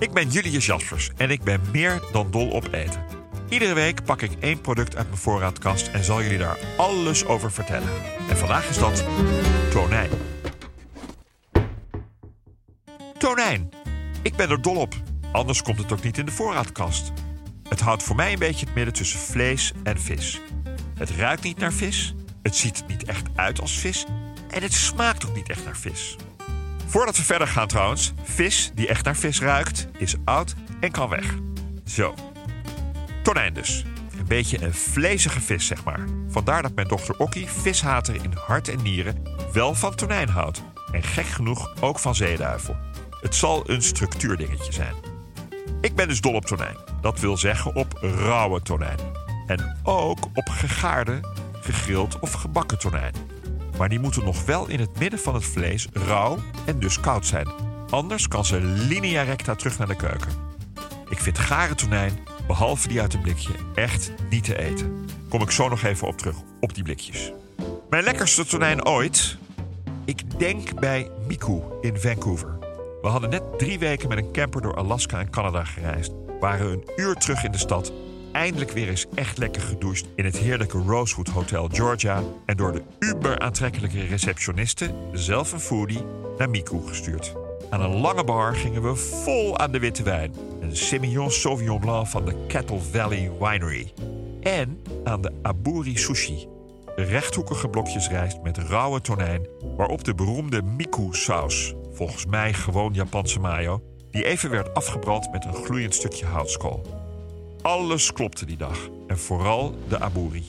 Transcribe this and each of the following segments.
Ik ben Julius Jaspers en ik ben meer dan dol op eten. Iedere week pak ik één product uit mijn voorraadkast en zal jullie daar alles over vertellen. En vandaag is dat tonijn. Tonijn. Ik ben er dol op. Anders komt het ook niet in de voorraadkast. Het houdt voor mij een beetje het midden tussen vlees en vis. Het ruikt niet naar vis, het ziet niet echt uit als vis en het smaakt ook niet echt naar vis. Voordat we verder gaan trouwens, vis die echt naar vis ruikt, is oud en kan weg. Zo. Tonijn dus. Een beetje een vlezige vis, zeg maar. Vandaar dat mijn dochter Okkie, vishater in hart en nieren, wel van tonijn houdt. En gek genoeg ook van zeeduivel. Het zal een structuurdingetje zijn. Ik ben dus dol op tonijn. Dat wil zeggen op rauwe tonijn. En ook op gegaarde, gegrild of gebakken tonijn. Maar die moeten nog wel in het midden van het vlees rauw en dus koud zijn. Anders kan ze linea recta terug naar de keuken. Ik vind gare tonijn, behalve die uit een blikje, echt niet te eten. Kom ik zo nog even op terug, op die blikjes. Mijn lekkerste tonijn ooit? Ik denk bij Miku in Vancouver. We hadden net drie weken met een camper door Alaska en Canada gereisd. Waren een uur terug in de stad. Eindelijk weer eens echt lekker gedoucht in het heerlijke Rosewood Hotel Georgia. En door de uber aantrekkelijke receptioniste, zelf een foodie, naar Miku gestuurd. Aan een lange bar gingen we vol aan de witte wijn. Een Semillon Sauvignon Blanc van de Kettle Valley Winery. En aan de Aburi Sushi. Rechthoekige blokjes rijst met rauwe tonijn, waarop de beroemde Miku-saus, volgens mij gewoon Japanse mayo, die even werd afgebrand met een gloeiend stukje houtskool. Alles klopte die dag en vooral de Aburi.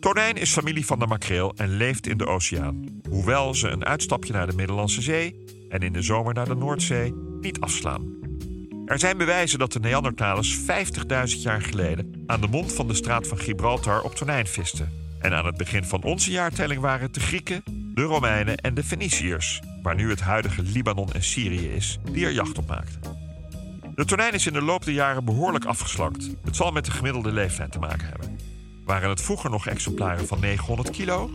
Tonijn is familie van de makreel en leeft in de oceaan. Hoewel ze een uitstapje naar de Middellandse Zee en in de zomer naar de Noordzee niet afslaan. Er zijn bewijzen dat de Neandertalers 50.000 jaar geleden aan de mond van de straat van Gibraltar op tonijn visten. En aan het begin van onze jaartelling waren het de Grieken, de Romeinen en de Feniciërs, waar nu het huidige Libanon en Syrië is, die er jacht op maakten. De tonijn is in de loop der jaren behoorlijk afgeslakt. Het zal met de gemiddelde leeftijd te maken hebben. Waren het vroeger nog exemplaren van 900 kilo?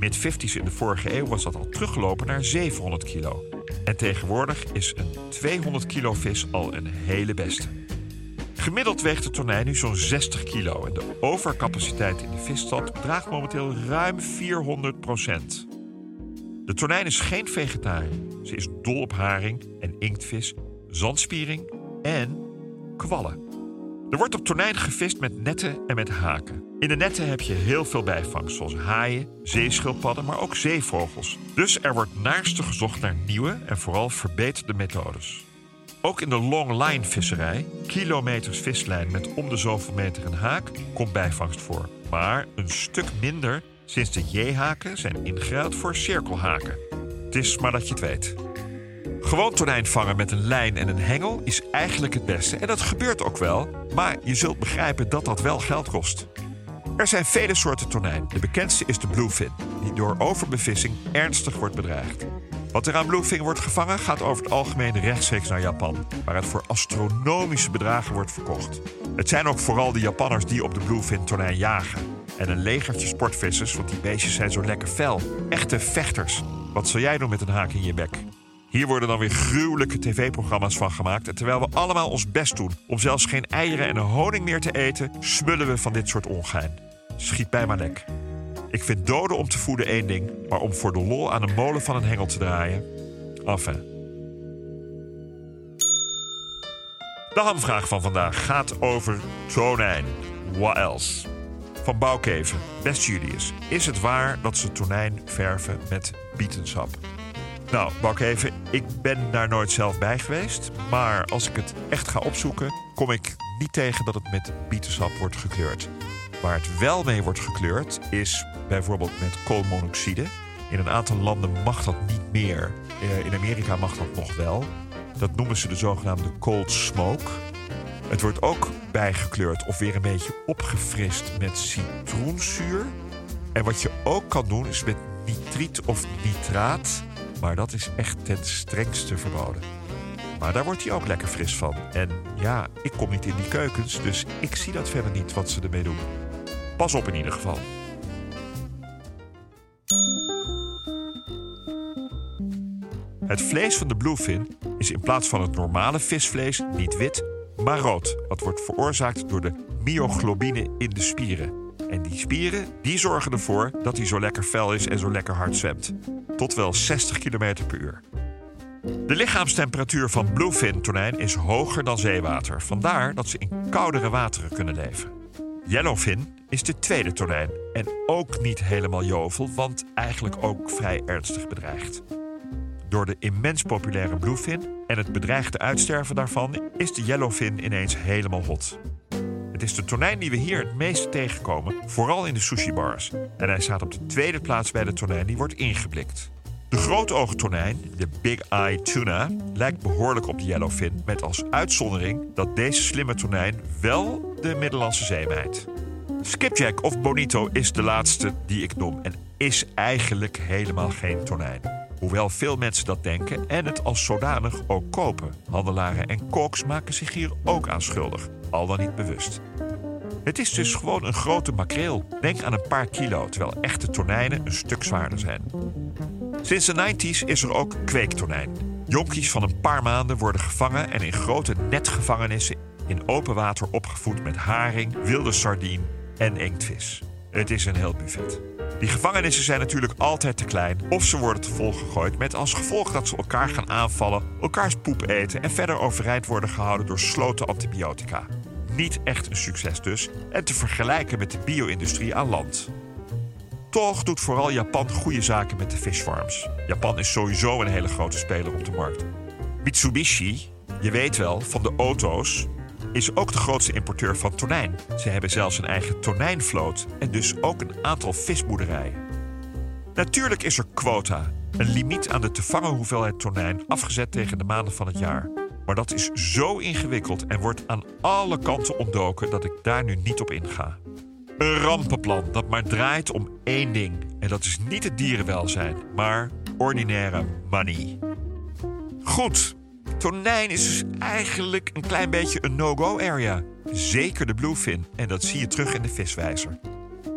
Mid-50s in de vorige eeuw was dat al teruggelopen naar 700 kilo. En tegenwoordig is een 200 kilo vis al een hele beste. Gemiddeld weegt de tonijn nu zo'n 60 kilo en de overcapaciteit in de visstad bedraagt momenteel ruim 400 procent. De tonijn is geen vegetariër. Ze is dol op haring en inktvis, zandspiering en kwallen. Er wordt op tonijn gevist met netten en met haken. In de netten heb je heel veel bijvangst, zoals haaien, zeeschildpadden, maar ook zeevogels. Dus er wordt naarstig gezocht naar nieuwe en vooral verbeterde methodes. Ook in de long line visserij, kilometers vislijn met om de zoveel meter een haak, komt bijvangst voor. Maar een stuk minder sinds de J-haken zijn ingeruild voor cirkelhaken. Het is maar dat je het weet. Gewoon tonijn vangen met een lijn en een hengel is eigenlijk het beste. En dat gebeurt ook wel, maar je zult begrijpen dat dat wel geld kost. Er zijn vele soorten tonijn. De bekendste is de bluefin, die door overbevissing ernstig wordt bedreigd. Wat er aan bluefin wordt gevangen gaat over het algemeen rechtstreeks naar Japan, waar het voor astronomische bedragen wordt verkocht. Het zijn ook vooral de Japanners die op de bluefin tonijn jagen. En een legertje sportvissers, want die beestjes zijn zo lekker fel. Echte vechters. Wat zal jij doen met een haak in je bek? Hier worden dan weer gruwelijke tv-programma's van gemaakt. En terwijl we allemaal ons best doen om zelfs geen eieren en honing meer te eten, smullen we van dit soort ongein. Schiet bij maar lek. Ik vind doden om te voeden één ding, maar om voor de lol aan een molen van een hengel te draaien. Enfin. De hamvraag van vandaag gaat over tonijn. What else? Van Bouwkeven. Best Julius. Is het waar dat ze tonijn verven met bietensap? Nou, Bouwkeven, ik ben daar nooit zelf bij geweest. Maar als ik het echt ga opzoeken, kom ik niet tegen dat het met bietensap wordt gekleurd. Waar het wel mee wordt gekleurd is bijvoorbeeld met koolmonoxide. In een aantal landen mag dat niet meer. Eh, in Amerika mag dat nog wel. Dat noemen ze de zogenaamde cold smoke. Het wordt ook bijgekleurd of weer een beetje opgefrist met citroenzuur. En wat je ook kan doen is met nitriet of nitraat. Maar dat is echt ten strengste verboden. Maar daar wordt hij ook lekker fris van. En ja, ik kom niet in die keukens, dus ik zie dat verder niet wat ze ermee doen. Pas op in ieder geval. Het vlees van de bluefin is in plaats van het normale visvlees niet wit, maar rood. Dat wordt veroorzaakt door de myoglobine in de spieren. En die spieren die zorgen ervoor dat hij zo lekker fel is en zo lekker hard zwemt. Tot wel 60 km per uur. De lichaamstemperatuur van bluefin tonijn is hoger dan zeewater. Vandaar dat ze in koudere wateren kunnen leven. Yellowfin is de tweede tonijn en ook niet helemaal jovel, want eigenlijk ook vrij ernstig bedreigd. Door de immens populaire bluefin en het bedreigde uitsterven daarvan is de yellowfin ineens helemaal hot. Het is de tonijn die we hier het meest tegenkomen, vooral in de sushi-bars. En hij staat op de tweede plaats bij de tonijn die wordt ingeblikt. De grootoogtonijn, de Big Eye Tuna, lijkt behoorlijk op de yellowfin... met als uitzondering dat deze slimme tonijn wel de Middellandse Zee mijt. Skipjack of bonito is de laatste die ik noem en is eigenlijk helemaal geen tonijn. Hoewel veel mensen dat denken en het als zodanig ook kopen. Handelaren en koks maken zich hier ook aan schuldig, al dan niet bewust. Het is dus gewoon een grote makreel. Denk aan een paar kilo, terwijl echte tonijnen een stuk zwaarder zijn. Sinds de 90s is er ook kweektonijn. Jonkies van een paar maanden worden gevangen en in grote netgevangenissen in open water opgevoed met haring, wilde sardine en inktvis. Het is een heel buffet. Die gevangenissen zijn natuurlijk altijd te klein of ze worden te vol gegooid met als gevolg dat ze elkaar gaan aanvallen, elkaars poep eten en verder overeind worden gehouden door sloten antibiotica. Niet echt een succes dus en te vergelijken met de bio-industrie aan land. Toch doet vooral Japan goede zaken met de fishfarms. Japan is sowieso een hele grote speler op de markt. Mitsubishi, je weet wel, van de auto's, is ook de grootste importeur van tonijn. Ze hebben zelfs een eigen tonijnvloot en dus ook een aantal visboerderijen. Natuurlijk is er quota, een limiet aan de te vangen hoeveelheid tonijn afgezet tegen de maanden van het jaar. Maar dat is zo ingewikkeld en wordt aan alle kanten ontdoken dat ik daar nu niet op inga. Een rampenplan dat maar draait om één ding. En dat is niet het dierenwelzijn, maar ordinaire money. Goed, tonijn is dus eigenlijk een klein beetje een no-go area. Zeker de bluefin, en dat zie je terug in de viswijzer.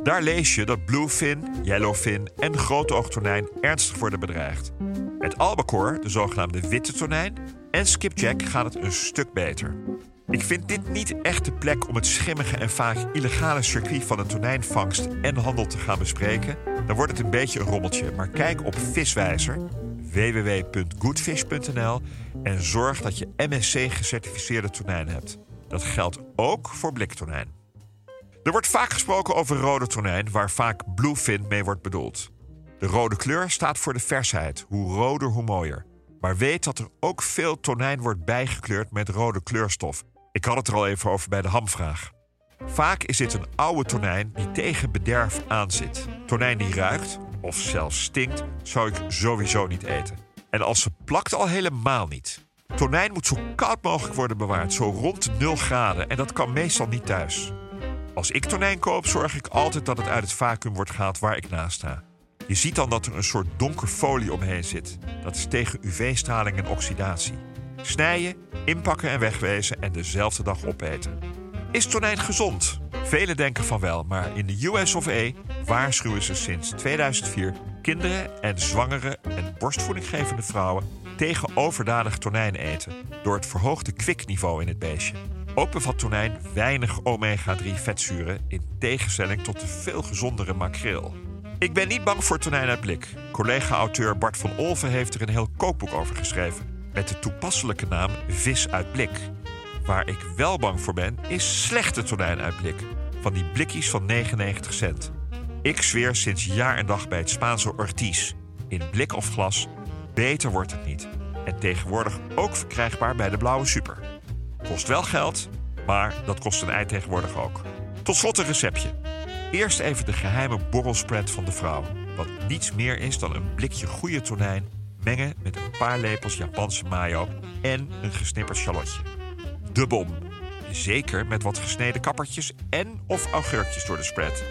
Daar lees je dat bluefin, yellowfin en grote oogtonijn ernstig worden bedreigd. Met albacore, de zogenaamde witte tonijn, en skipjack gaat het een stuk beter. Ik vind dit niet echt de plek om het schimmige en vaak illegale circuit van de tonijnvangst en handel te gaan bespreken. Dan wordt het een beetje een rommeltje. Maar kijk op Viswijzer, www.goodfish.nl en zorg dat je MSC-gecertificeerde tonijn hebt. Dat geldt ook voor bliktonijn. Er wordt vaak gesproken over rode tonijn, waar vaak bluefin mee wordt bedoeld. De rode kleur staat voor de versheid. Hoe roder, hoe mooier. Maar weet dat er ook veel tonijn wordt bijgekleurd met rode kleurstof. Ik had het er al even over bij de hamvraag. Vaak is dit een oude tonijn die tegen bederf aanzit. Tonijn die ruikt, of zelfs stinkt, zou ik sowieso niet eten. En als ze plakt al helemaal niet. Tonijn moet zo koud mogelijk worden bewaard, zo rond 0 graden. En dat kan meestal niet thuis. Als ik tonijn koop, zorg ik altijd dat het uit het vacuüm wordt gehaald waar ik naast sta. Je ziet dan dat er een soort donker folie omheen zit. Dat is tegen UV-straling en oxidatie. Snijden, inpakken en wegwezen en dezelfde dag opeten. Is tonijn gezond? Velen denken van wel, maar in de US of A waarschuwen ze sinds 2004 kinderen en zwangere en borstvoedinggevende vrouwen tegen overdadig tonijn eten door het verhoogde kwikniveau in het beestje. Ook bevat tonijn weinig omega-3 vetzuren in tegenstelling tot de veel gezondere makreel. Ik ben niet bang voor tonijn uit blik. Collega-auteur Bart van Olven heeft er een heel kookboek over geschreven met de toepasselijke naam Vis uit blik. Waar ik wel bang voor ben, is slechte tonijn uit blik. Van die blikjes van 99 cent. Ik zweer sinds jaar en dag bij het Spaanse Ortiz. In blik of glas, beter wordt het niet. En tegenwoordig ook verkrijgbaar bij de Blauwe Super. Kost wel geld, maar dat kost een ei tegenwoordig ook. Tot slot een receptje. Eerst even de geheime borrelspread van de vrouw. Wat niets meer is dan een blikje goede tonijn mengen met een paar lepels Japanse mayo en een gesnipperd shallotje. De bom. Zeker met wat gesneden kappertjes en of augurkjes door de spread.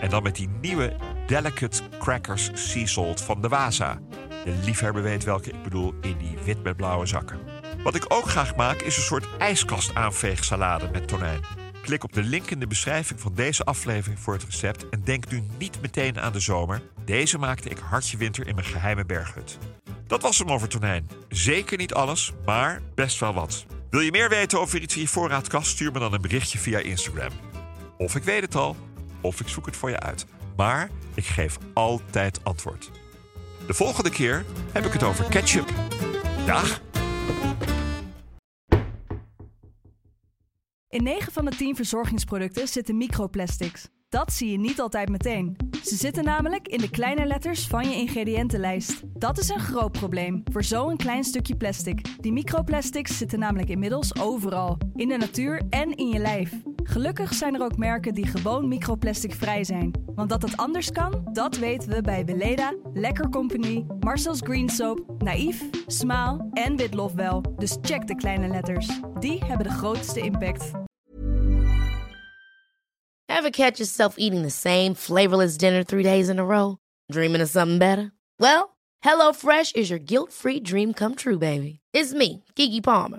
En dan met die nieuwe Delicate Crackers Sea Salt van de Waza. De liefhebber weet welke ik bedoel in die wit met blauwe zakken. Wat ik ook graag maak is een soort ijskast aanveegsalade met tonijn. Klik op de link in de beschrijving van deze aflevering voor het recept en denk nu niet meteen aan de zomer. Deze maakte ik hartje winter in mijn geheime berghut. Dat was hem over tonijn. Zeker niet alles, maar best wel wat. Wil je meer weten over iets in je voorraadkast? Stuur me dan een berichtje via Instagram. Of ik weet het al, of ik zoek het voor je uit. Maar ik geef altijd antwoord. De volgende keer heb ik het over ketchup. Dag! In 9 van de 10 verzorgingsproducten zitten microplastics. Dat zie je niet altijd meteen. Ze zitten namelijk in de kleine letters van je ingrediëntenlijst. Dat is een groot probleem voor zo'n klein stukje plastic. Die microplastics zitten namelijk inmiddels overal, in de natuur en in je lijf. Gelukkig zijn er ook merken die gewoon microplasticvrij zijn. Want dat het anders kan, dat weten we bij Weleda, Lekker Company, Marcel's Green Soap, Naïef, Smaal en Witlof wel. Dus check de kleine letters. Die hebben de grootste impact. Ever catch yourself eating the same flavorless dinner three days in a row? Dreaming of something better? Well, HelloFresh is your guilt-free dream come true, baby. It's me, Kiki Palmer.